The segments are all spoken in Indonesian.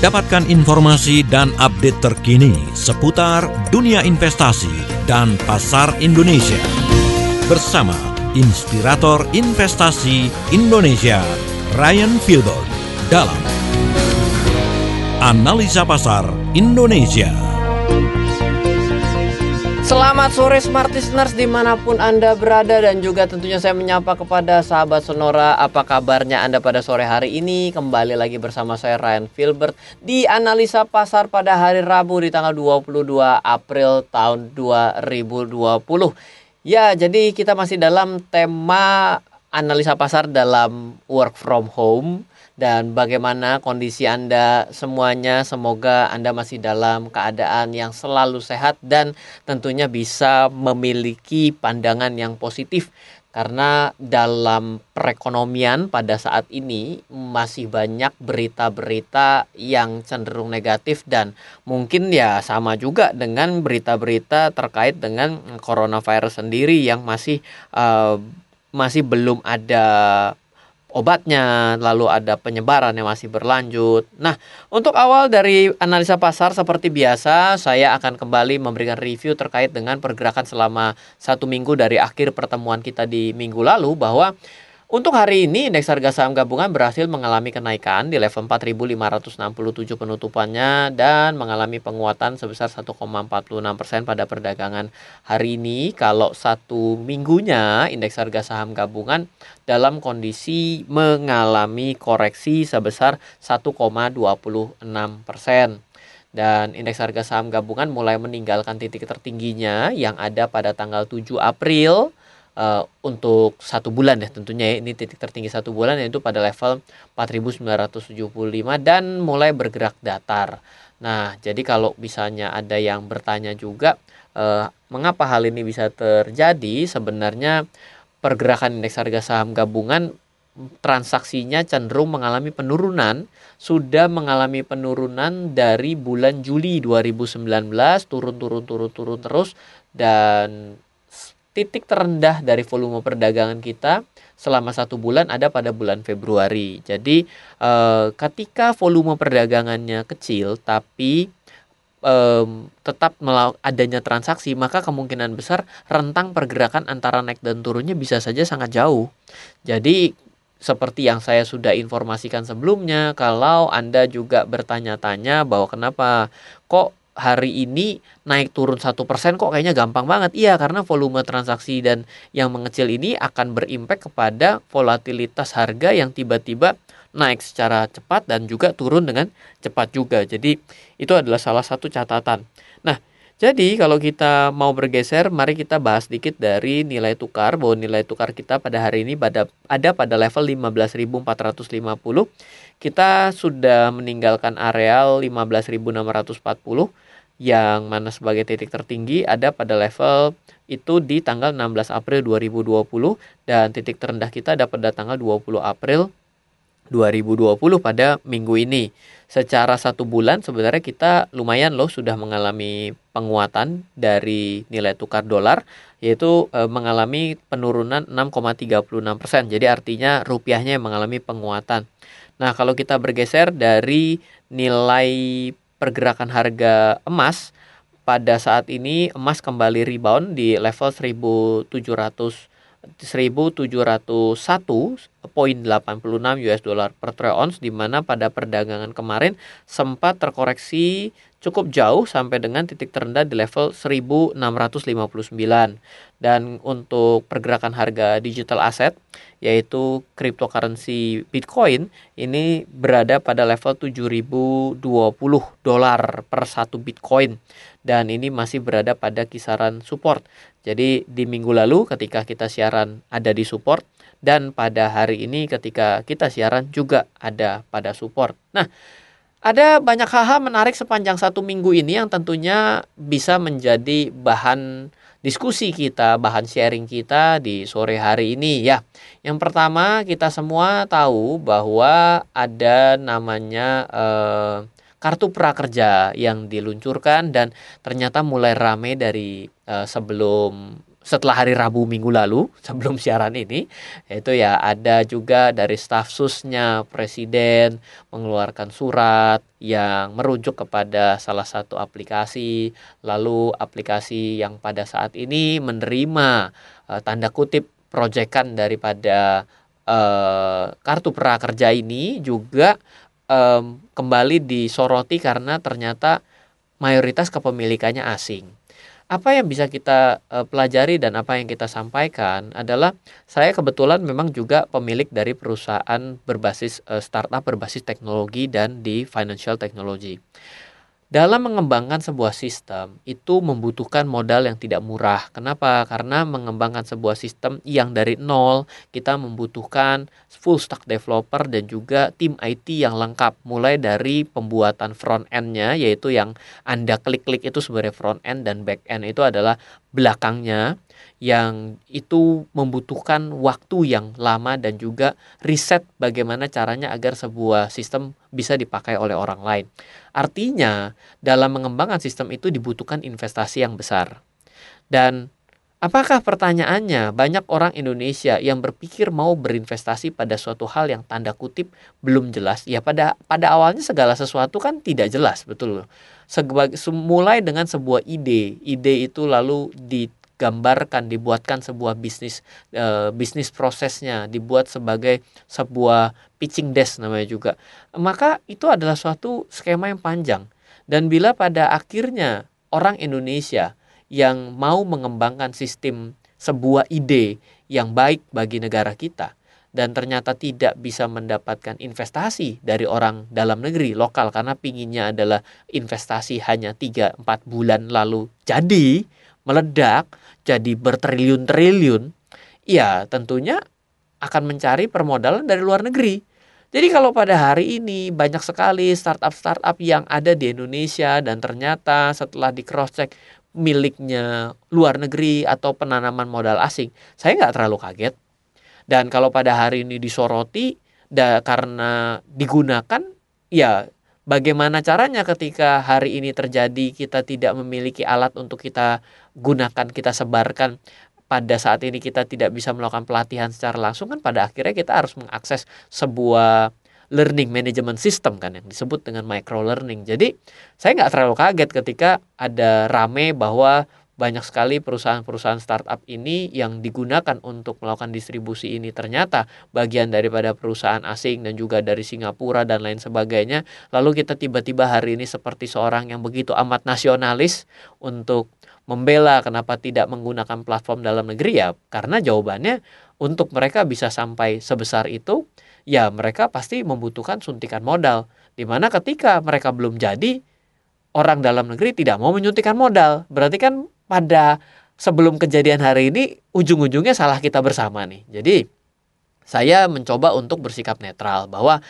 Dapatkan informasi dan update terkini seputar dunia investasi dan pasar Indonesia. Bersama Inspirator Investasi Indonesia, Ryan Filbert dalam Analisa Pasar Indonesia. Selamat sore Smart Listeners di mana pun Anda berada dan juga tentunya saya menyapa kepada sahabat Sonora Apa kabarnya Anda pada sore hari ini? Kembali lagi bersama saya Ryan Filbert Di Analisa Pasar pada hari Rabu di tanggal 22 April tahun 2020 Ya jadi kita masih dalam tema analisa pasar dalam work from home dan bagaimana kondisi Anda semuanya. Semoga Anda masih dalam keadaan yang selalu sehat dan tentunya bisa memiliki pandangan yang positif karena dalam perekonomian pada saat ini masih banyak berita-berita yang cenderung negatif dan mungkin ya sama juga dengan berita-berita terkait dengan coronavirus sendiri yang masih uh, masih belum ada obatnya, lalu ada penyebaran yang masih berlanjut. Nah, untuk awal dari analisa pasar seperti biasa, saya akan kembali memberikan review terkait dengan pergerakan selama satu minggu dari akhir pertemuan kita di minggu lalu bahwa untuk hari ini, indeks harga saham gabungan berhasil mengalami kenaikan di level 4.567 penutupannya dan mengalami penguatan sebesar 1,46 persen pada perdagangan hari ini. Kalau satu minggunya, indeks harga saham gabungan dalam kondisi mengalami koreksi sebesar 1,26 persen dan indeks harga saham gabungan mulai meninggalkan titik tertingginya yang ada pada tanggal 7 April uh, untuk satu bulan ya tentunya ya ini titik tertinggi satu bulan yaitu pada level 4975 dan mulai bergerak datar. Nah, jadi kalau misalnya ada yang bertanya juga uh, mengapa hal ini bisa terjadi sebenarnya pergerakan indeks harga saham gabungan transaksinya cenderung mengalami penurunan sudah mengalami penurunan dari bulan Juli 2019 turun turun turun turun terus dan titik terendah dari volume perdagangan kita selama satu bulan ada pada bulan Februari. Jadi eh, ketika volume perdagangannya kecil tapi eh, tetap adanya transaksi maka kemungkinan besar rentang pergerakan antara naik dan turunnya bisa saja sangat jauh. Jadi seperti yang saya sudah informasikan sebelumnya, kalau Anda juga bertanya-tanya bahwa kenapa kok hari ini naik turun satu persen kok kayaknya gampang banget. Iya karena volume transaksi dan yang mengecil ini akan berimpact kepada volatilitas harga yang tiba-tiba naik secara cepat dan juga turun dengan cepat juga. Jadi itu adalah salah satu catatan. Nah jadi kalau kita mau bergeser, mari kita bahas sedikit dari nilai tukar bahwa nilai tukar kita pada hari ini pada ada pada level 15.450. Kita sudah meninggalkan areal 15.640 yang mana sebagai titik tertinggi ada pada level itu di tanggal 16 April 2020 dan titik terendah kita ada pada tanggal 20 April 2020 pada minggu ini. Secara satu bulan sebenarnya kita lumayan loh sudah mengalami penguatan dari nilai tukar dolar yaitu e, mengalami penurunan 6,36 persen. Jadi artinya rupiahnya mengalami penguatan. Nah kalau kita bergeser dari nilai pergerakan harga emas pada saat ini emas kembali rebound di level 1700 1701.86 US dollar per troy ounce di mana pada perdagangan kemarin sempat terkoreksi cukup jauh sampai dengan titik terendah di level 1659 dan untuk pergerakan harga digital asset yaitu cryptocurrency Bitcoin ini berada pada level 7020 dolar per satu Bitcoin dan ini masih berada pada kisaran support. Jadi di minggu lalu ketika kita siaran ada di support dan pada hari ini ketika kita siaran juga ada pada support. Nah, ada banyak hal-hal menarik sepanjang satu minggu ini yang tentunya bisa menjadi bahan diskusi kita, bahan sharing kita di sore hari ini ya. Yang pertama kita semua tahu bahwa ada namanya eh, kartu prakerja yang diluncurkan dan ternyata mulai ramai dari eh, sebelum setelah hari Rabu minggu lalu sebelum siaran ini itu ya ada juga dari staf susnya presiden mengeluarkan surat yang merujuk kepada salah satu aplikasi. Lalu aplikasi yang pada saat ini menerima uh, tanda kutip proyekan daripada uh, kartu prakerja ini juga um, kembali disoroti karena ternyata mayoritas kepemilikannya asing apa yang bisa kita uh, pelajari dan apa yang kita sampaikan adalah saya kebetulan memang juga pemilik dari perusahaan berbasis uh, startup berbasis teknologi dan di financial technology. Dalam mengembangkan sebuah sistem itu membutuhkan modal yang tidak murah. Kenapa? Karena mengembangkan sebuah sistem yang dari nol kita membutuhkan full stack developer dan juga tim IT yang lengkap. Mulai dari pembuatan front end-nya yaitu yang Anda klik-klik itu sebagai front end dan back end itu adalah belakangnya yang itu membutuhkan waktu yang lama dan juga riset bagaimana caranya agar sebuah sistem bisa dipakai oleh orang lain. Artinya, dalam mengembangkan sistem itu dibutuhkan investasi yang besar. Dan apakah pertanyaannya banyak orang Indonesia yang berpikir mau berinvestasi pada suatu hal yang tanda kutip belum jelas? Ya pada pada awalnya segala sesuatu kan tidak jelas, betul. Sebagai, mulai dengan sebuah ide, ide itu lalu di digambarkan, dibuatkan sebuah bisnis e, bisnis prosesnya, dibuat sebagai sebuah pitching desk namanya juga. Maka itu adalah suatu skema yang panjang. Dan bila pada akhirnya orang Indonesia yang mau mengembangkan sistem sebuah ide yang baik bagi negara kita dan ternyata tidak bisa mendapatkan investasi dari orang dalam negeri lokal karena pinginnya adalah investasi hanya 3-4 bulan lalu jadi meledak jadi bertriliun-triliun, ya tentunya akan mencari permodalan dari luar negeri. Jadi kalau pada hari ini banyak sekali startup-startup yang ada di Indonesia dan ternyata setelah di cross check miliknya luar negeri atau penanaman modal asing, saya nggak terlalu kaget. Dan kalau pada hari ini disoroti da, karena digunakan, ya bagaimana caranya ketika hari ini terjadi kita tidak memiliki alat untuk kita gunakan, kita sebarkan pada saat ini kita tidak bisa melakukan pelatihan secara langsung kan pada akhirnya kita harus mengakses sebuah learning management system kan yang disebut dengan micro learning. Jadi saya nggak terlalu kaget ketika ada rame bahwa banyak sekali perusahaan-perusahaan startup ini yang digunakan untuk melakukan distribusi ini ternyata bagian daripada perusahaan asing dan juga dari Singapura dan lain sebagainya. Lalu kita tiba-tiba hari ini seperti seorang yang begitu amat nasionalis untuk membela kenapa tidak menggunakan platform dalam negeri ya karena jawabannya untuk mereka bisa sampai sebesar itu ya mereka pasti membutuhkan suntikan modal di mana ketika mereka belum jadi orang dalam negeri tidak mau menyuntikkan modal berarti kan pada sebelum kejadian hari ini ujung-ujungnya salah kita bersama nih. Jadi saya mencoba untuk bersikap netral bahwa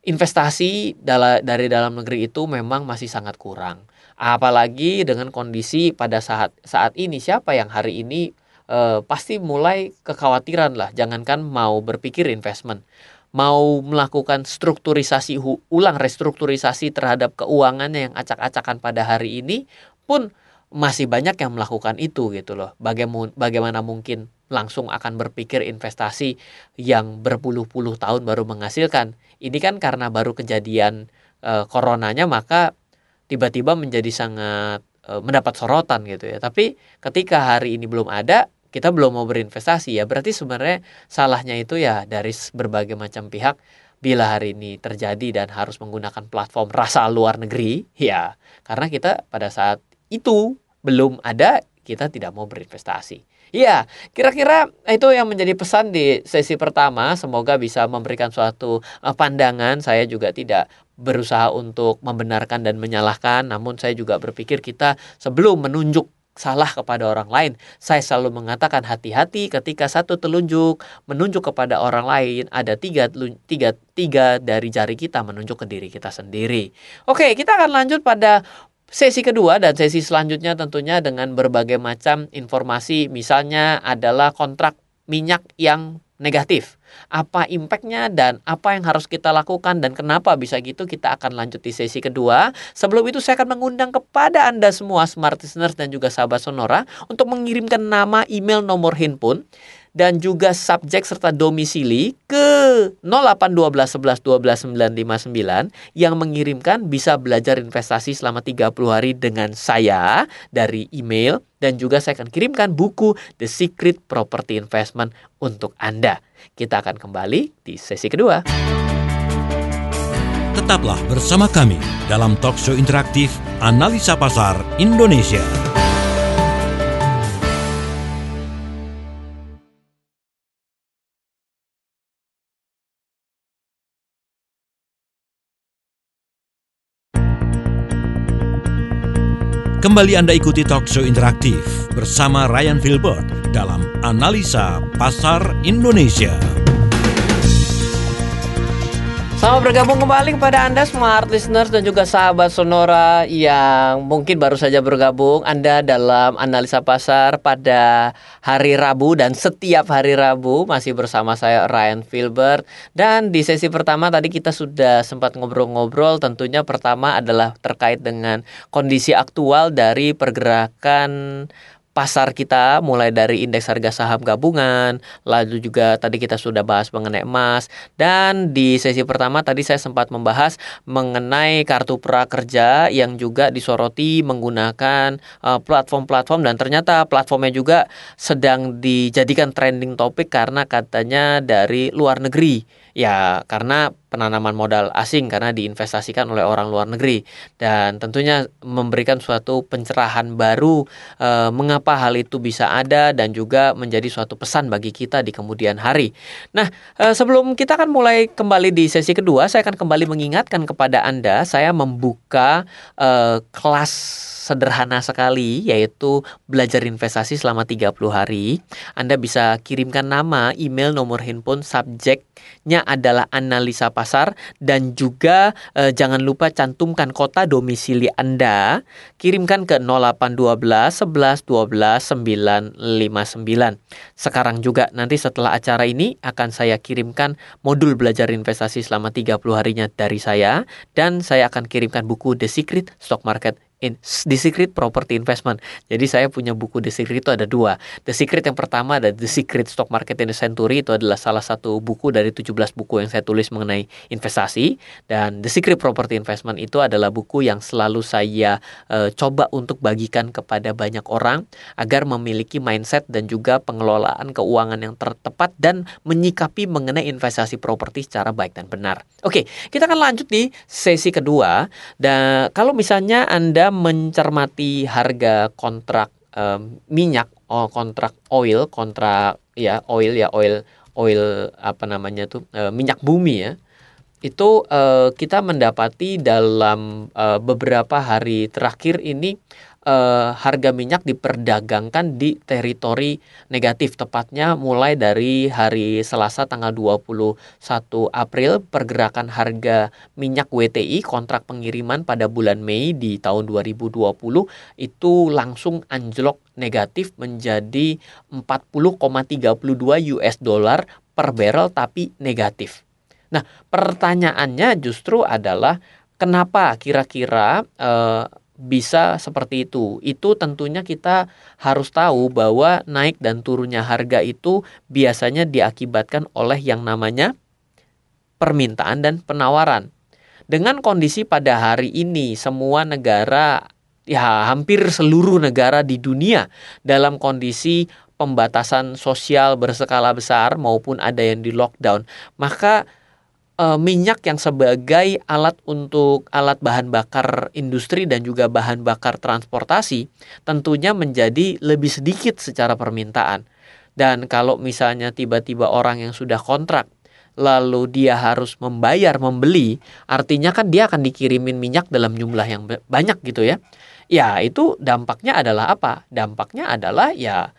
investasi dari dalam negeri itu memang masih sangat kurang. Apalagi dengan kondisi pada saat saat ini siapa yang hari ini eh, pasti mulai kekhawatiran lah. Jangankan mau berpikir investment, mau melakukan strukturisasi ulang restrukturisasi terhadap keuangannya yang acak-acakan pada hari ini pun masih banyak yang melakukan itu gitu loh. Bagaimana, bagaimana mungkin langsung akan berpikir investasi yang berpuluh-puluh tahun baru menghasilkan. Ini kan karena baru kejadian e, coronanya maka tiba-tiba menjadi sangat e, mendapat sorotan gitu ya. Tapi ketika hari ini belum ada, kita belum mau berinvestasi ya. Berarti sebenarnya salahnya itu ya dari berbagai macam pihak bila hari ini terjadi dan harus menggunakan platform rasa luar negeri ya karena kita pada saat itu belum ada, kita tidak mau berinvestasi. Iya, kira-kira itu yang menjadi pesan di sesi pertama. Semoga bisa memberikan suatu eh, pandangan. Saya juga tidak berusaha untuk membenarkan dan menyalahkan, namun saya juga berpikir kita sebelum menunjuk salah kepada orang lain. Saya selalu mengatakan hati-hati ketika satu telunjuk menunjuk kepada orang lain, ada tiga, tiga, tiga dari jari kita menunjuk ke diri kita sendiri. Oke, kita akan lanjut pada Sesi kedua dan sesi selanjutnya tentunya dengan berbagai macam informasi misalnya adalah kontrak minyak yang negatif. Apa impactnya dan apa yang harus kita lakukan dan kenapa bisa gitu kita akan lanjut di sesi kedua. Sebelum itu saya akan mengundang kepada Anda semua smart listeners dan juga sahabat Sonora untuk mengirimkan nama, email, nomor handphone dan juga subjek serta domisili ke 0812 11 12 959 yang mengirimkan bisa belajar investasi selama 30 hari dengan saya dari email dan juga saya akan kirimkan buku The Secret Property Investment untuk Anda. Kita akan kembali di sesi kedua. Tetaplah bersama kami dalam talk show interaktif Analisa Pasar Indonesia. Kembali Anda ikuti talk show interaktif bersama Ryan Filbert dalam Analisa Pasar Indonesia. Selamat bergabung kembali kepada Anda smart listeners dan juga sahabat Sonora yang mungkin baru saja bergabung. Anda dalam analisa pasar pada hari Rabu dan setiap hari Rabu masih bersama saya Ryan Filbert. Dan di sesi pertama tadi kita sudah sempat ngobrol-ngobrol tentunya pertama adalah terkait dengan kondisi aktual dari pergerakan pasar kita mulai dari indeks harga saham gabungan, lalu juga tadi kita sudah bahas mengenai emas dan di sesi pertama tadi saya sempat membahas mengenai kartu prakerja yang juga disoroti menggunakan uh, platform-platform dan ternyata platformnya juga sedang dijadikan trending topik karena katanya dari luar negeri. Ya, karena penanaman modal asing karena diinvestasikan oleh orang luar negeri dan tentunya memberikan suatu pencerahan baru e, mengapa hal itu bisa ada dan juga menjadi suatu pesan bagi kita di kemudian hari. Nah, e, sebelum kita akan mulai kembali di sesi kedua, saya akan kembali mengingatkan kepada Anda saya membuka e, kelas sederhana sekali yaitu belajar investasi selama 30 hari. Anda bisa kirimkan nama, email, nomor handphone, subjeknya adalah analisa pasar dan juga eh, jangan lupa cantumkan kota domisili Anda. Kirimkan ke 0812 11 12 959. Sekarang juga nanti setelah acara ini akan saya kirimkan modul belajar investasi selama 30 harinya dari saya dan saya akan kirimkan buku The Secret Stock Market in The Secret Property Investment. Jadi saya punya buku The Secret itu ada dua. The Secret yang pertama ada The Secret Stock Market in the Century itu adalah salah satu buku dari 17 buku yang saya tulis mengenai investasi dan The Secret Property Investment itu adalah buku yang selalu saya uh, coba untuk bagikan kepada banyak orang agar memiliki mindset dan juga pengelolaan keuangan yang tepat dan menyikapi mengenai investasi properti secara baik dan benar. Oke, kita akan lanjut di sesi kedua dan kalau misalnya Anda mencermati harga kontrak um, minyak, oh, kontrak oil, kontrak ya oil ya oil oil apa namanya tuh uh, minyak bumi ya. Itu uh, kita mendapati dalam uh, beberapa hari terakhir ini uh, harga minyak diperdagangkan di teritori negatif tepatnya mulai dari hari Selasa tanggal 21 April pergerakan harga minyak WTI kontrak pengiriman pada bulan Mei di tahun 2020 itu langsung anjlok negatif menjadi 40,32 US dollar per barrel tapi negatif. Nah, pertanyaannya justru adalah kenapa kira-kira uh, bisa seperti itu. Itu tentunya kita harus tahu bahwa naik dan turunnya harga itu biasanya diakibatkan oleh yang namanya permintaan dan penawaran. Dengan kondisi pada hari ini semua negara ya hampir seluruh negara di dunia dalam kondisi pembatasan sosial berskala besar maupun ada yang di lockdown, maka uh, minyak yang sebagai alat untuk alat bahan bakar industri dan juga bahan bakar transportasi tentunya menjadi lebih sedikit secara permintaan. Dan kalau misalnya tiba-tiba orang yang sudah kontrak lalu dia harus membayar membeli, artinya kan dia akan dikirimin minyak dalam jumlah yang banyak gitu ya. Ya, itu dampaknya adalah apa? Dampaknya adalah ya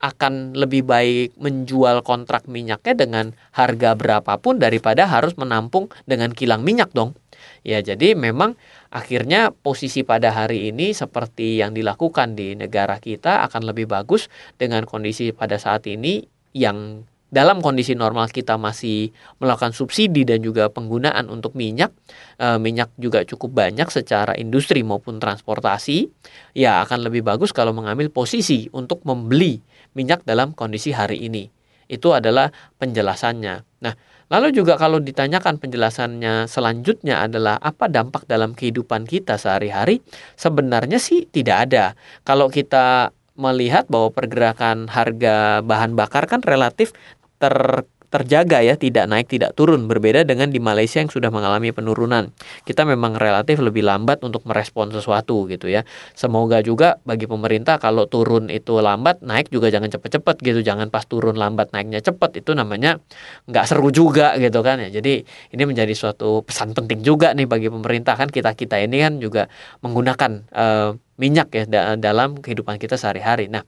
akan lebih baik menjual kontrak minyaknya dengan harga berapapun daripada harus menampung dengan kilang minyak dong. Ya, jadi memang akhirnya posisi pada hari ini seperti yang dilakukan di negara kita akan lebih bagus dengan kondisi pada saat ini yang dalam kondisi normal kita masih melakukan subsidi dan juga penggunaan untuk minyak, e, minyak juga cukup banyak secara industri maupun transportasi, ya akan lebih bagus kalau mengambil posisi untuk membeli minyak dalam kondisi hari ini. Itu adalah penjelasannya. Nah, lalu juga kalau ditanyakan penjelasannya selanjutnya adalah apa dampak dalam kehidupan kita sehari-hari, sebenarnya sih tidak ada. Kalau kita melihat bahwa pergerakan harga bahan bakar kan relatif ter terjaga ya, tidak naik, tidak turun. Berbeda dengan di Malaysia yang sudah mengalami penurunan. Kita memang relatif lebih lambat untuk merespon sesuatu gitu ya. Semoga juga bagi pemerintah kalau turun itu lambat, naik juga jangan cepet-cepet gitu. Jangan pas turun lambat, naiknya cepet. Itu namanya nggak seru juga gitu kan ya. Jadi ini menjadi suatu pesan penting juga nih bagi pemerintah kan kita-kita ini kan juga menggunakan uh, minyak ya dalam kehidupan kita sehari-hari. Nah,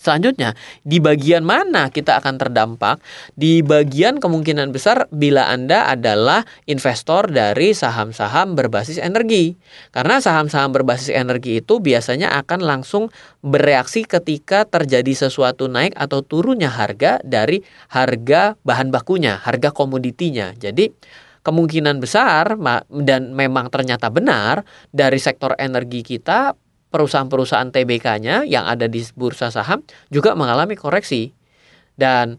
Selanjutnya, di bagian mana kita akan terdampak? Di bagian kemungkinan besar bila Anda adalah investor dari saham-saham berbasis energi. Karena saham-saham berbasis energi itu biasanya akan langsung bereaksi ketika terjadi sesuatu naik atau turunnya harga dari harga bahan bakunya, harga komoditinya. Jadi, kemungkinan besar dan memang ternyata benar dari sektor energi kita perusahaan-perusahaan TBK-nya yang ada di bursa saham juga mengalami koreksi. Dan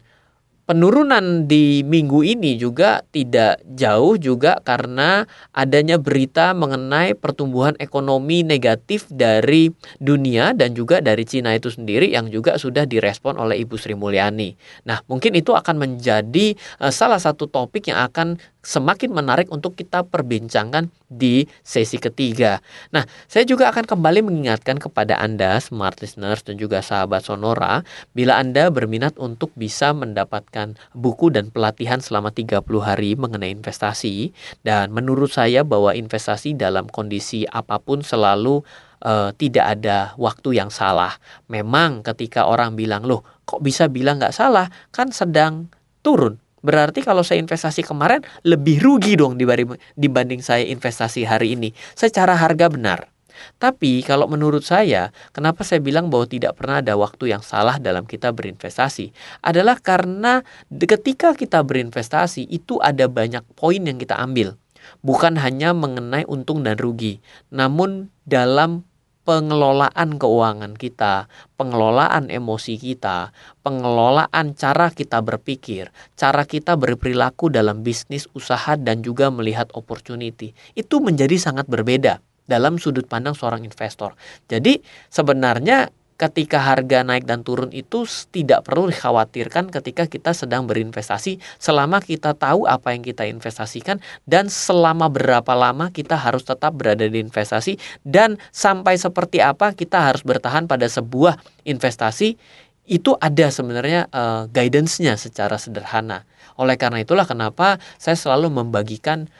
penurunan di minggu ini juga tidak jauh juga karena adanya berita mengenai pertumbuhan ekonomi negatif dari dunia dan juga dari Cina itu sendiri yang juga sudah direspon oleh Ibu Sri Mulyani. Nah, mungkin itu akan menjadi uh, salah satu topik yang akan semakin menarik untuk kita perbincangkan di sesi ketiga. Nah, saya juga akan kembali mengingatkan kepada Anda, smart listeners dan juga sahabat Sonora, bila Anda berminat untuk bisa mendapatkan buku dan pelatihan selama 30 hari mengenai investasi, dan menurut saya bahwa investasi dalam kondisi apa pun selalu uh, tidak ada waktu yang salah. Memang ketika orang bilang, loh kok bisa bilang nggak salah, kan sedang turun Berarti kalau saya investasi kemarin lebih rugi dong dibanding, saya investasi hari ini secara harga benar. Tapi kalau menurut saya, kenapa saya bilang bahwa tidak pernah ada waktu yang salah dalam kita berinvestasi adalah karena ketika kita berinvestasi itu ada banyak poin yang kita ambil. Bukan hanya mengenai untung dan rugi, namun dalam pengelolaan keuangan kita, pengelolaan emosi kita, pengelolaan cara kita berpikir, cara kita berperilaku dalam bisnis, usaha, dan juga melihat opportunity. Itu menjadi sangat berbeda dalam sudut pandang seorang investor. Jadi sebenarnya ketika harga naik dan turun itu tidak perlu dikhawatirkan ketika kita sedang berinvestasi selama kita tahu apa yang kita investasikan dan selama berapa lama kita harus tetap berada di investasi dan sampai seperti apa kita harus bertahan pada sebuah investasi itu ada sebenarnya uh, guidance-nya secara sederhana. Oleh karena itulah kenapa saya selalu membagikan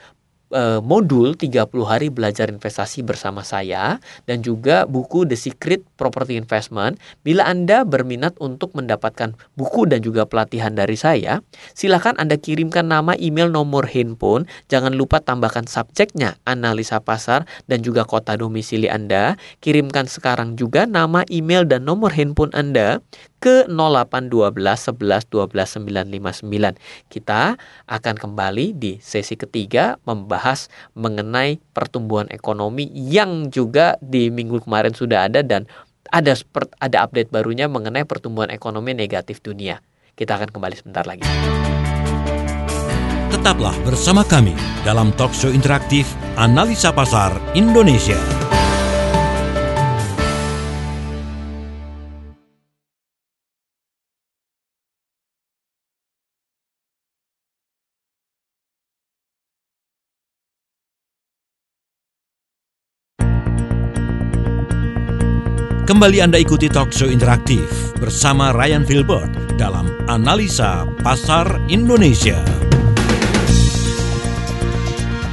uh, modul 30 hari belajar investasi bersama saya dan juga buku The Secret Property Investment. Bila Anda berminat untuk mendapatkan buku dan juga pelatihan dari saya, silakan Anda kirimkan nama, email, nomor handphone. Jangan lupa tambahkan subjeknya analisa pasar dan juga kota domisili Anda. Kirimkan sekarang juga nama, email dan nomor handphone Anda ke 0812 11 12 959. Kita akan kembali di sesi ketiga membahas mengenai pertumbuhan ekonomi yang juga di minggu kemarin sudah ada dan ada ada update barunya mengenai pertumbuhan ekonomi negatif dunia. Kita akan kembali sebentar lagi. Tetaplah bersama kami dalam talk show interaktif Analisa Pasar Indonesia. Kembali Anda ikuti talk show interaktif bersama Ryan Filbert dalam Analisa Pasar Indonesia.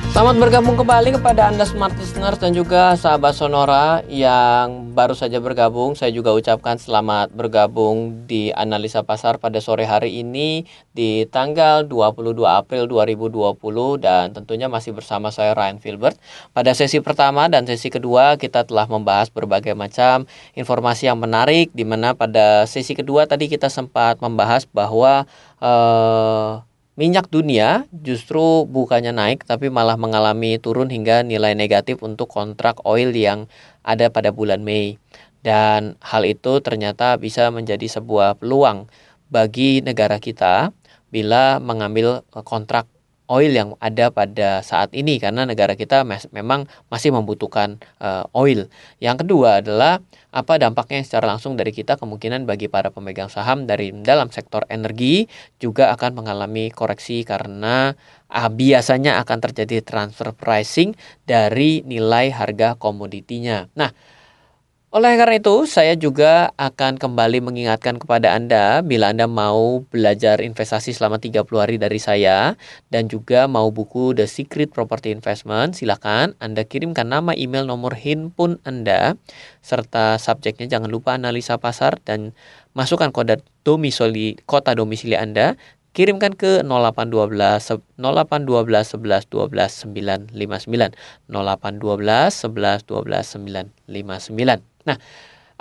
Selamat bergabung kembali kepada Anda Smart Listeners dan juga sahabat Sonora yang baru saja bergabung. Saya juga ucapkan selamat bergabung di analisa pasar pada sore hari ini di tanggal 22 April 2020 dan tentunya masih bersama saya Ryan Filbert. Pada sesi pertama dan sesi kedua kita telah membahas berbagai macam informasi yang menarik di mana pada sesi kedua tadi kita sempat membahas bahwa uh, minyak dunia justru bukannya naik tapi malah mengalami turun hingga nilai negatif untuk kontrak oil yang ada pada bulan Mei. Dan hal itu ternyata bisa menjadi sebuah peluang bagi negara kita bila mengambil kontrak oil yang ada pada saat ini karena negara kita mes memang masih membutuhkan uh, oil. Yang kedua adalah apa dampaknya secara langsung dari kita kemungkinan bagi para pemegang saham dari dalam sektor energi juga akan mengalami koreksi karena uh, biasanya akan terjadi transfer pricing dari nilai harga komoditinya. Nah, oleh karena itu, saya juga akan kembali mengingatkan kepada Anda bila Anda mau belajar investasi selama 30 hari dari saya dan juga mau buku The Secret Property Investment, silakan Anda kirimkan nama, email, nomor handphone Anda serta subjeknya. Jangan lupa analisa pasar dan masukkan kode domisili kota domisili Anda. Kirimkan ke 0812 0812 11 12 959 0812 11 12 959 Nah,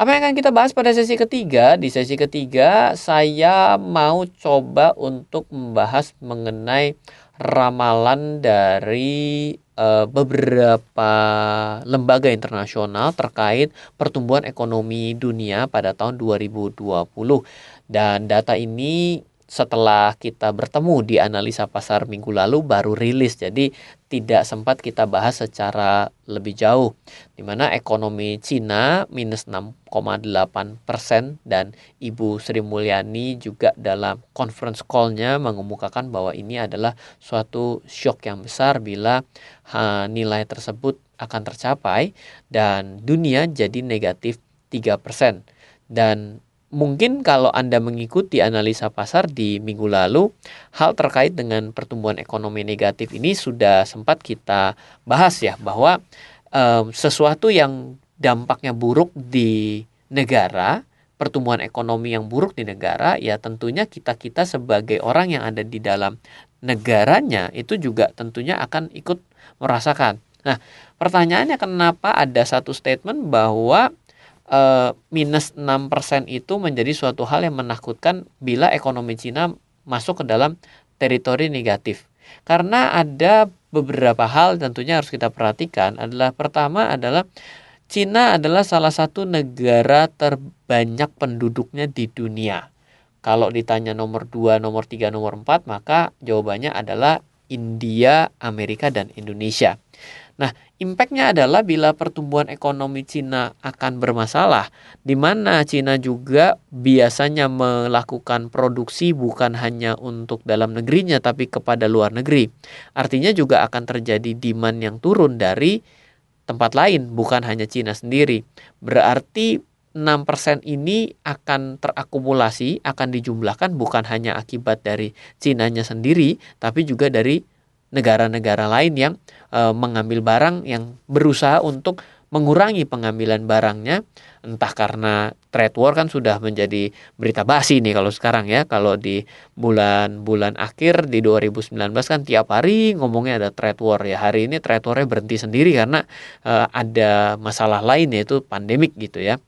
apa yang akan kita bahas pada sesi ketiga? Di sesi ketiga, saya mau coba untuk membahas mengenai ramalan dari uh, beberapa lembaga internasional terkait pertumbuhan ekonomi dunia pada tahun 2020. Dan data ini setelah kita bertemu di analisa pasar minggu lalu baru rilis. Jadi tidak sempat kita bahas secara lebih jauh di mana ekonomi Cina minus 6,8 persen dan Ibu Sri Mulyani juga dalam conference call-nya mengemukakan bahwa ini adalah suatu shock yang besar bila ha, nilai tersebut akan tercapai dan dunia jadi negatif 3 persen. Dan Mungkin kalau Anda mengikuti analisa pasar di minggu lalu, hal terkait dengan pertumbuhan ekonomi negatif ini sudah sempat kita bahas ya bahwa um, sesuatu yang dampaknya buruk di negara, pertumbuhan ekonomi yang buruk di negara, ya tentunya kita-kita sebagai orang yang ada di dalam negaranya itu juga tentunya akan ikut merasakan. Nah, pertanyaannya kenapa ada satu statement bahwa uh, minus 6% itu menjadi suatu hal yang menakutkan bila ekonomi Cina masuk ke dalam teritori negatif. Karena ada beberapa hal tentunya harus kita perhatikan adalah pertama adalah Cina adalah salah satu negara terbanyak penduduknya di dunia. Kalau ditanya nomor 2, nomor 3, nomor 4, maka jawabannya adalah India, Amerika, dan Indonesia. Nah, impactnya adalah bila pertumbuhan ekonomi Cina akan bermasalah, di mana Cina juga biasanya melakukan produksi bukan hanya untuk dalam negerinya, tapi kepada luar negeri. Artinya juga akan terjadi demand yang turun dari tempat lain, bukan hanya Cina sendiri. Berarti 6% ini akan terakumulasi, akan dijumlahkan bukan hanya akibat dari Cinanya sendiri, tapi juga dari negara-negara lain yang e, mengambil barang yang berusaha untuk mengurangi pengambilan barangnya. Entah karena trade war kan sudah menjadi berita basi nih kalau sekarang ya. Kalau di bulan-bulan akhir di 2019 kan tiap hari ngomongnya ada trade war ya. Hari ini trade warnya berhenti sendiri karena e, ada masalah lain yaitu pandemik gitu ya.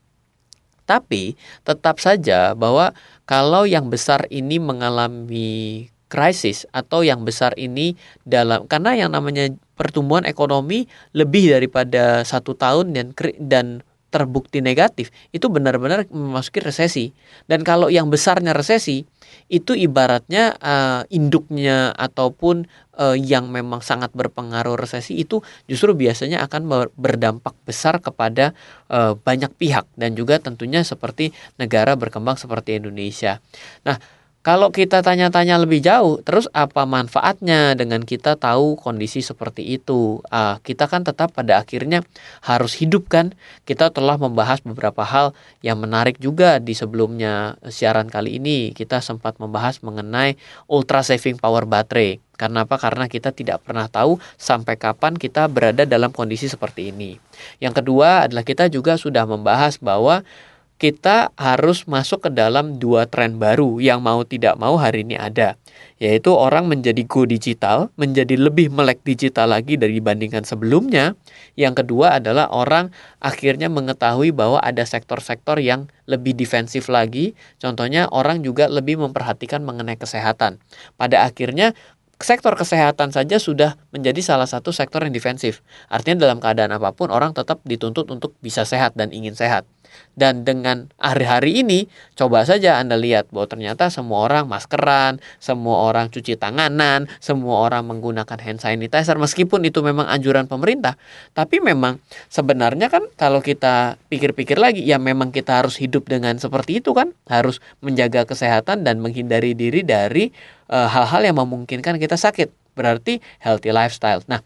Tapi tetap saja bahwa kalau yang besar ini mengalami krisis atau yang besar ini dalam karena yang namanya pertumbuhan ekonomi lebih daripada satu tahun dan dan terbukti negatif itu benar-benar memasuki resesi dan kalau yang besarnya resesi itu ibaratnya uh, induknya ataupun uh, yang memang sangat berpengaruh resesi itu justru biasanya akan berdampak besar kepada uh, banyak pihak dan juga tentunya seperti negara berkembang seperti Indonesia. Nah, kalau kita tanya-tanya lebih jauh, terus apa manfaatnya dengan kita tahu kondisi seperti itu? Uh, kita kan tetap pada akhirnya harus hidup kan. Kita telah membahas beberapa hal yang menarik juga di sebelumnya siaran kali ini. Kita sempat membahas mengenai ultra saving power baterai. Karena apa? Karena kita tidak pernah tahu sampai kapan kita berada dalam kondisi seperti ini. Yang kedua adalah kita juga sudah membahas bahwa kita harus masuk ke dalam dua tren baru yang mau tidak mau hari ini ada, yaitu orang menjadi go digital, menjadi lebih melek digital lagi dari dibandingkan sebelumnya. Yang kedua adalah orang akhirnya mengetahui bahwa ada sektor-sektor yang lebih defensif lagi, contohnya orang juga lebih memperhatikan mengenai kesehatan. Pada akhirnya sektor kesehatan saja sudah menjadi salah satu sektor yang defensif. Artinya dalam keadaan apa pun orang tetap dituntut untuk bisa sehat dan ingin sehat. Dan dengan hari-hari ini, coba saja Anda lihat bahwa ternyata semua orang maskeran, semua orang cuci tanganan, semua orang menggunakan hand sanitizer, meskipun itu memang anjuran pemerintah. Tapi memang sebenarnya kan kalau kita pikir-pikir lagi, ya memang kita harus hidup dengan seperti itu kan, harus menjaga kesehatan dan menghindari diri dari eh, hal-hal uh, yang memungkinkan kita sakit. Berarti healthy lifestyle. Nah,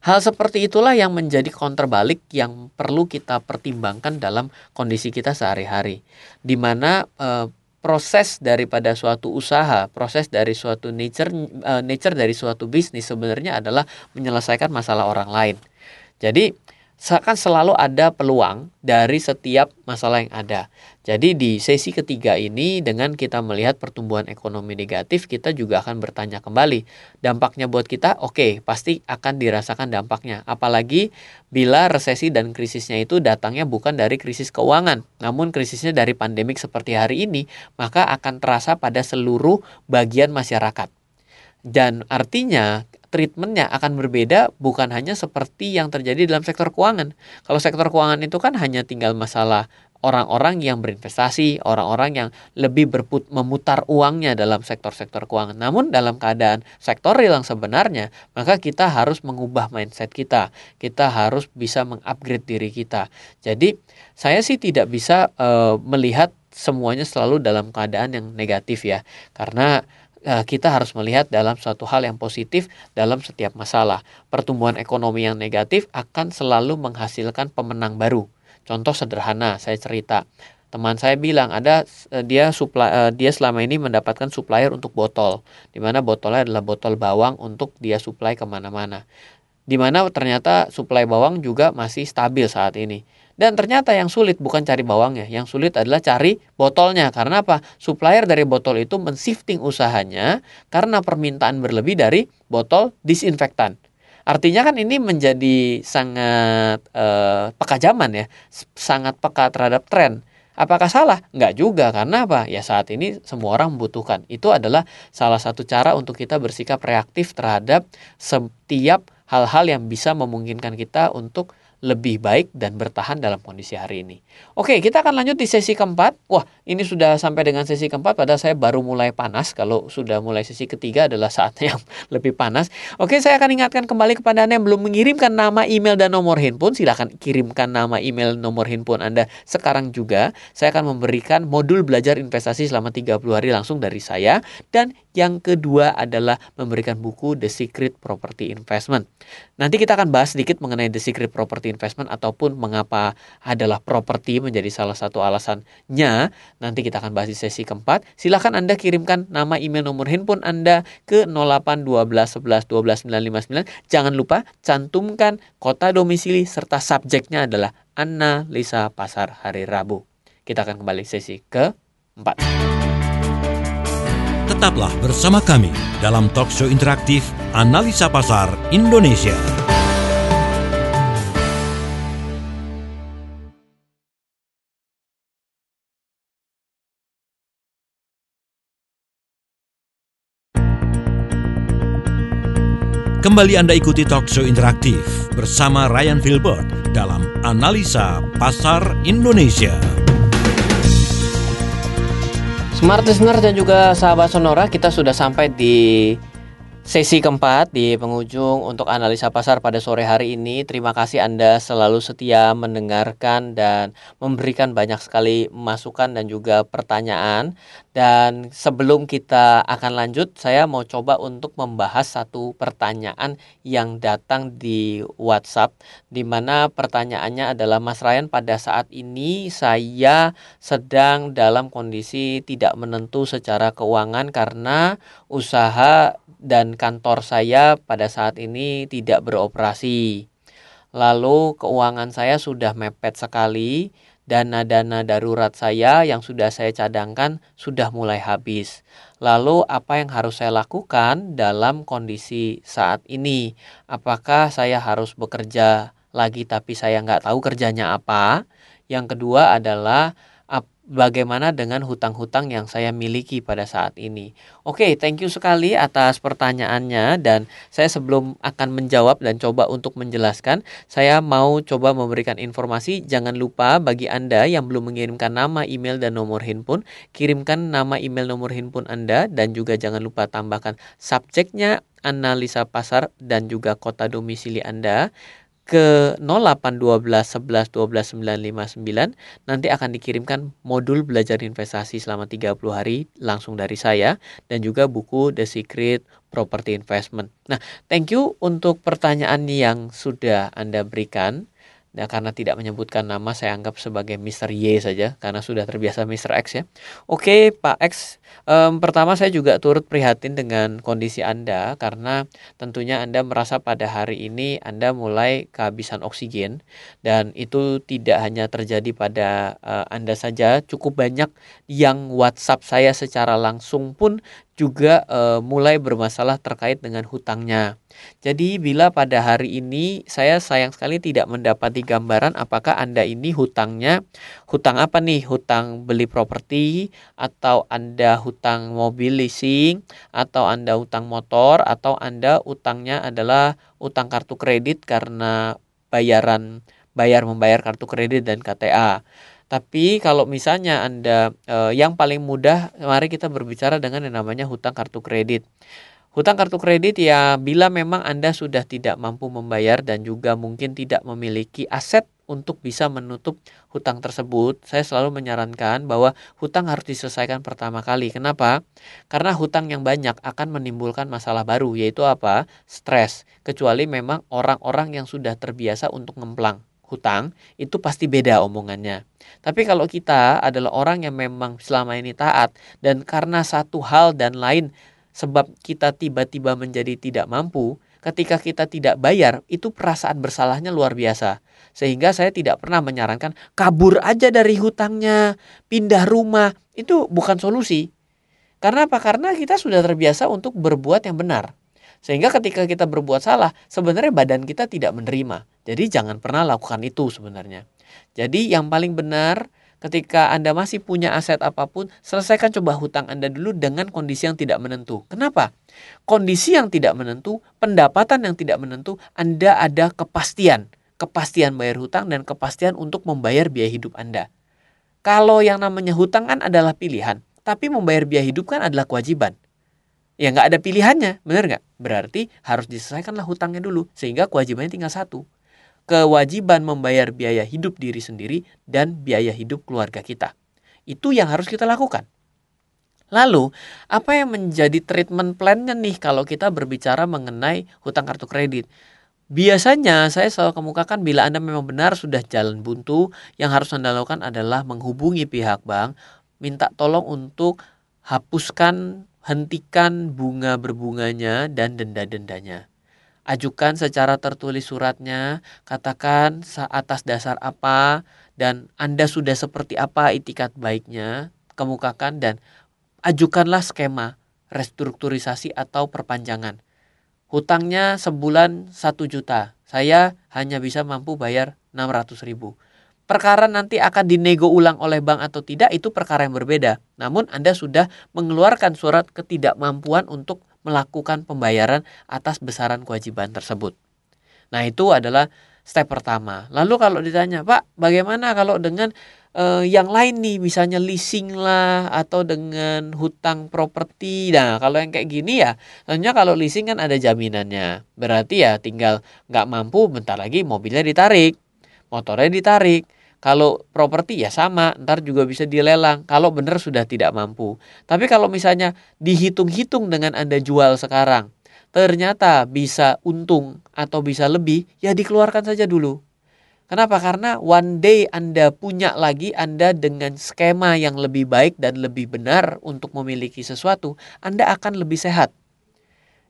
Hal seperti itulah yang menjadi counterbalik yang perlu kita pertimbangkan dalam kondisi kita sehari-hari. Di mana e, proses daripada suatu usaha, proses dari suatu nature e, nature dari suatu bisnis sebenarnya adalah menyelesaikan masalah orang lain. Jadi akan selalu ada peluang dari setiap masalah yang ada. Jadi di sesi ketiga ini dengan kita melihat pertumbuhan ekonomi negatif, kita juga akan bertanya kembali dampaknya buat kita. Oke, okay, pasti akan dirasakan dampaknya. Apalagi bila resesi dan krisisnya itu datangnya bukan dari krisis keuangan, namun krisisnya dari pandemik seperti hari ini, maka akan terasa pada seluruh bagian masyarakat. Dan artinya treatmentnya akan berbeda bukan hanya seperti yang terjadi dalam sektor keuangan. Kalau sektor keuangan itu kan hanya tinggal masalah orang-orang yang berinvestasi, orang-orang yang lebih berput memutar uangnya dalam sektor-sektor keuangan. Namun dalam keadaan sektor real yang sebenarnya, maka kita harus mengubah mindset kita. Kita harus bisa mengupgrade diri kita. Jadi saya sih tidak bisa uh, melihat semuanya selalu dalam keadaan yang negatif ya. Karena kita harus melihat dalam suatu hal yang positif dalam setiap masalah. Pertumbuhan ekonomi yang negatif akan selalu menghasilkan pemenang baru. Contoh sederhana, saya cerita. Teman saya bilang ada eh, dia supply, uh, dia selama ini mendapatkan supplier untuk botol, di mana botolnya adalah botol bawang untuk dia supply ke mana-mana. Di mana ternyata supply bawang juga masih stabil saat ini. Dan ternyata yang sulit bukan cari bawangnya, yang sulit adalah cari botolnya. Karena apa? Supplier dari botol itu men-shifting usahanya karena permintaan berlebih dari botol disinfektan. Artinya kan ini menjadi sangat eh, peka zaman ya, sangat peka terhadap tren. Apakah salah? Enggak juga, karena apa? Ya saat ini semua orang membutuhkan. Itu adalah salah satu cara untuk kita bersikap reaktif terhadap setiap hal-hal yang bisa memungkinkan kita untuk lebih baik dan bertahan dalam kondisi hari ini. Oke, kita akan lanjut di sesi keempat. Wah, ini sudah sampai dengan sesi keempat, padahal saya baru mulai panas. Kalau sudah mulai sesi ketiga adalah saatnya yang lebih panas. Oke, saya akan ingatkan kembali kepada Anda yang belum mengirimkan nama email dan nomor handphone, silahkan kirimkan nama email nomor handphone Anda sekarang juga. Saya akan memberikan modul belajar investasi selama 30 hari langsung dari saya. Dan yang kedua adalah memberikan buku The Secret Property Investment. Nanti kita akan bahas sedikit mengenai The Secret Property investment ataupun mengapa adalah properti menjadi salah satu alasannya. Nanti kita akan bahas di sesi keempat. Silahkan Anda kirimkan nama email nomor handphone Anda ke 08 12 11 12 959. Jangan lupa cantumkan kota domisili serta subjeknya adalah analisa pasar hari Rabu. Kita akan kembali sesi keempat. Tetaplah bersama kami dalam talk show interaktif Analisa Pasar Indonesia. Kembali Anda ikuti talk show interaktif bersama Ryan Filbert dalam Analisa Pasar Indonesia. Smart Listener dan juga sahabat Sonora, kita sudah sampai di Sesi keempat di penghujung untuk analisa pasar pada sore hari ini. Terima kasih Anda selalu setia mendengarkan dan memberikan banyak sekali masukan dan juga pertanyaan. Dan sebelum kita akan lanjut, saya mau coba untuk membahas satu pertanyaan yang datang di WhatsApp di mana pertanyaannya adalah Mas Ryan pada saat ini saya sedang dalam kondisi tidak menentu secara keuangan karena usaha dan kantor saya pada saat ini tidak beroperasi. Lalu keuangan saya sudah mepet sekali, dana-dana darurat saya yang sudah saya cadangkan sudah mulai habis. Lalu apa yang harus saya lakukan dalam kondisi saat ini? Apakah saya harus bekerja lagi tapi saya nggak tahu kerjanya apa? Yang kedua adalah bagaimana dengan hutang-hutang yang saya miliki pada saat ini. Oke, thank you sekali atas pertanyaannya dan saya sebelum akan menjawab dan coba untuk menjelaskan, saya mau coba memberikan informasi. Jangan lupa bagi Anda yang belum mengirimkan nama, email dan nomor handphone, kirimkan nama, email, nomor handphone Anda dan juga jangan lupa tambahkan subjeknya analisa pasar dan juga kota domisili Anda ke 0812 11 12 959 nanti akan dikirimkan modul belajar investasi selama 30 hari langsung dari saya dan juga buku The Secret Property Investment. Nah, thank you untuk pertanyaan yang sudah Anda berikan. Nah, karena tidak menyebutkan nama, saya anggap sebagai Mr. Y saja, karena sudah terbiasa Mr. X ya. Oke, Pak X, um, pertama saya juga turut prihatin dengan kondisi Anda, karena tentunya Anda merasa pada hari ini Anda mulai kehabisan oksigen, dan itu tidak hanya terjadi pada uh, Anda saja, cukup banyak yang WhatsApp saya secara langsung pun juga uh, mulai bermasalah terkait dengan hutangnya. Jadi bila pada hari ini saya sayang sekali tidak mendapati gambaran apakah Anda ini hutangnya hutang apa nih? Hutang beli properti atau Anda hutang mobil leasing atau Anda hutang motor atau Anda utangnya adalah utang kartu kredit karena bayaran bayar membayar kartu kredit dan KTA. Tapi kalau misalnya Anda eh, yang paling mudah, mari kita berbicara dengan yang namanya hutang kartu kredit. Hutang kartu kredit ya bila memang Anda sudah tidak mampu membayar dan juga mungkin tidak memiliki aset untuk bisa menutup hutang tersebut, saya selalu menyarankan bahwa hutang harus diselesaikan pertama kali. Kenapa? Karena hutang yang banyak akan menimbulkan masalah baru, yaitu apa? Stres. Kecuali memang orang-orang yang sudah terbiasa untuk ngemplang hutang, itu pasti beda omongannya. Tapi kalau kita adalah orang yang memang selama ini taat dan karena satu hal dan lain sebab kita tiba-tiba menjadi tidak mampu, ketika kita tidak bayar, itu perasaan bersalahnya luar biasa. Sehingga saya tidak pernah menyarankan kabur aja dari hutangnya, pindah rumah, itu bukan solusi. Karena apa? Karena kita sudah terbiasa untuk berbuat yang benar. Sehingga ketika kita berbuat salah, sebenarnya badan kita tidak menerima. Jadi jangan pernah lakukan itu sebenarnya. Jadi yang paling benar ketika Anda masih punya aset apa pun, selesaikan coba hutang Anda dulu dengan kondisi yang tidak menentu. Kenapa? Kondisi yang tidak menentu, pendapatan yang tidak menentu, Anda ada kepastian. Kepastian bayar hutang dan kepastian untuk membayar biaya hidup Anda. Kalau yang namanya hutang kan adalah pilihan, tapi membayar biaya hidup kan adalah kewajiban ya nggak ada pilihannya, benar nggak? Berarti harus diselesaikanlah hutangnya dulu, sehingga kewajibannya tinggal satu. Kewajiban membayar biaya hidup diri sendiri dan biaya hidup keluarga kita. Itu yang harus kita lakukan. Lalu, apa yang menjadi treatment plan-nya nih kalau kita berbicara mengenai hutang kartu kredit? Biasanya saya selalu kemukakan bila Anda memang benar sudah jalan buntu, yang harus Anda lakukan adalah menghubungi pihak bank, minta tolong untuk hapuskan hentikan bunga berbunganya dan denda-dendanya. Ajukan secara tertulis suratnya, katakan atas dasar apa dan Anda sudah seperti apa itikat baiknya, kemukakan dan ajukanlah skema restrukturisasi atau perpanjangan. Hutangnya sebulan 1 juta, saya hanya bisa mampu bayar 600 ribu perkara nanti akan dinego ulang oleh bank atau tidak itu perkara yang berbeda. Namun Anda sudah mengeluarkan surat ketidakmampuan untuk melakukan pembayaran atas besaran kewajiban tersebut. Nah, itu adalah step pertama. Lalu kalau ditanya, "Pak, bagaimana kalau dengan uh, yang lain nih misalnya leasing lah atau dengan hutang properti nah kalau yang kayak gini ya tentunya kalau leasing kan ada jaminannya berarti ya tinggal nggak mampu bentar lagi mobilnya ditarik motornya ditarik kalau properti ya sama, ntar juga bisa dilelang kalau benar sudah tidak mampu. Tapi kalau misalnya dihitung-hitung dengan Anda jual sekarang, ternyata bisa untung atau bisa lebih, ya dikeluarkan saja dulu. Kenapa? Karena one day Anda punya lagi Anda dengan skema yang lebih baik dan lebih benar untuk memiliki sesuatu, Anda akan lebih sehat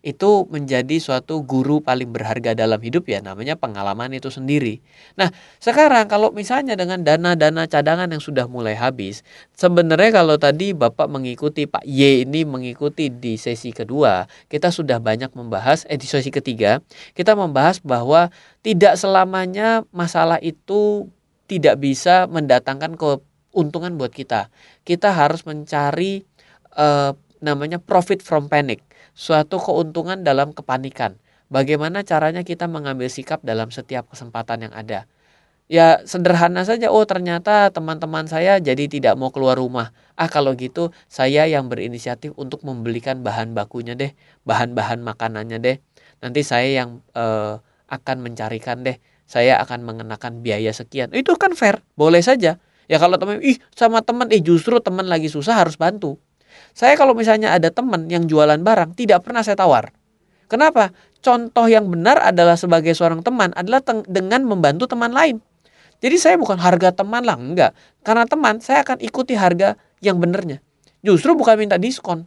itu menjadi suatu guru paling berharga dalam hidup ya namanya pengalaman itu sendiri. Nah sekarang kalau misalnya dengan dana-dana cadangan yang sudah mulai habis, sebenarnya kalau tadi Bapak mengikuti Pak Y ini mengikuti di sesi kedua, kita sudah banyak membahas, eh di sesi ketiga, kita membahas bahwa tidak selamanya masalah itu tidak bisa mendatangkan keuntungan buat kita. Kita harus mencari uh, namanya profit from panic suatu keuntungan dalam kepanikan. Bagaimana caranya kita mengambil sikap dalam setiap kesempatan yang ada? Ya sederhana saja, oh ternyata teman-teman saya jadi tidak mau keluar rumah. Ah kalau gitu saya yang berinisiatif untuk membelikan bahan bakunya deh, bahan-bahan makanannya deh. Nanti saya yang eh, akan mencarikan deh, saya akan mengenakan biaya sekian. Itu kan fair, boleh saja. Ya kalau teman, ih sama teman, eh justru teman lagi susah harus bantu. Saya kalau misalnya ada teman yang jualan barang, tidak pernah saya tawar. Kenapa? Contoh yang benar adalah sebagai seorang teman adalah dengan membantu teman lain. Jadi saya bukan harga teman lah, enggak. Karena teman, saya akan ikuti harga yang benernya. Justru bukan minta diskon.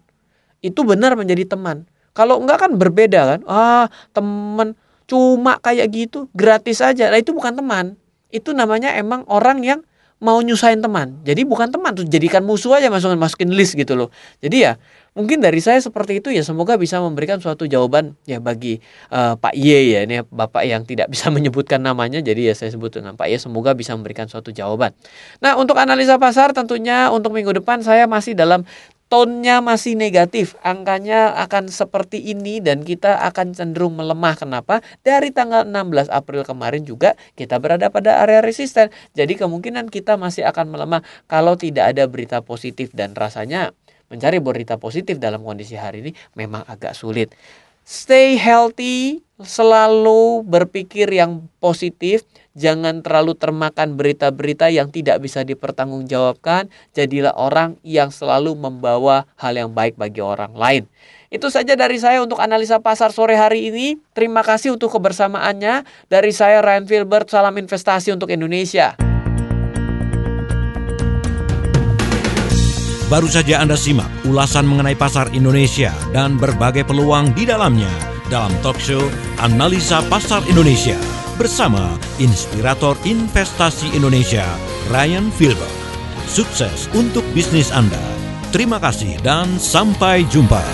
Itu benar menjadi teman. Kalau enggak kan berbeda kan. Ah, teman cuma kayak gitu, gratis aja. Nah itu bukan teman. Itu namanya emang orang yang mau nyusahin teman. Jadi bukan teman tuh jadikan musuh aja masukin masukin list gitu loh. Jadi ya mungkin dari saya seperti itu ya semoga bisa memberikan suatu jawaban ya bagi uh, Pak Y ya ini Bapak yang tidak bisa menyebutkan namanya jadi ya saya sebut dengan Pak Y semoga bisa memberikan suatu jawaban. Nah, untuk analisa pasar tentunya untuk minggu depan saya masih dalam tone-nya masih negatif, angkanya akan seperti ini dan kita akan cenderung melemah. Kenapa? Dari tanggal 16 April kemarin juga kita berada pada area resisten. Jadi kemungkinan kita masih akan melemah kalau tidak ada berita positif dan rasanya mencari berita positif dalam kondisi hari ini memang agak sulit. Stay healthy, selalu berpikir yang positif, Jangan terlalu termakan berita-berita yang tidak bisa dipertanggungjawabkan. Jadilah orang yang selalu membawa hal yang baik bagi orang lain. Itu saja dari saya untuk analisa pasar sore hari ini. Terima kasih untuk kebersamaannya. Dari saya Ryan Filbert, salam investasi untuk Indonesia. Baru saja Anda simak ulasan mengenai pasar Indonesia dan berbagai peluang di dalamnya dalam talk show Analisa Pasar Indonesia bersama inspirator investasi Indonesia Ryan Filber. Sukses untuk bisnis Anda. Terima kasih dan sampai jumpa.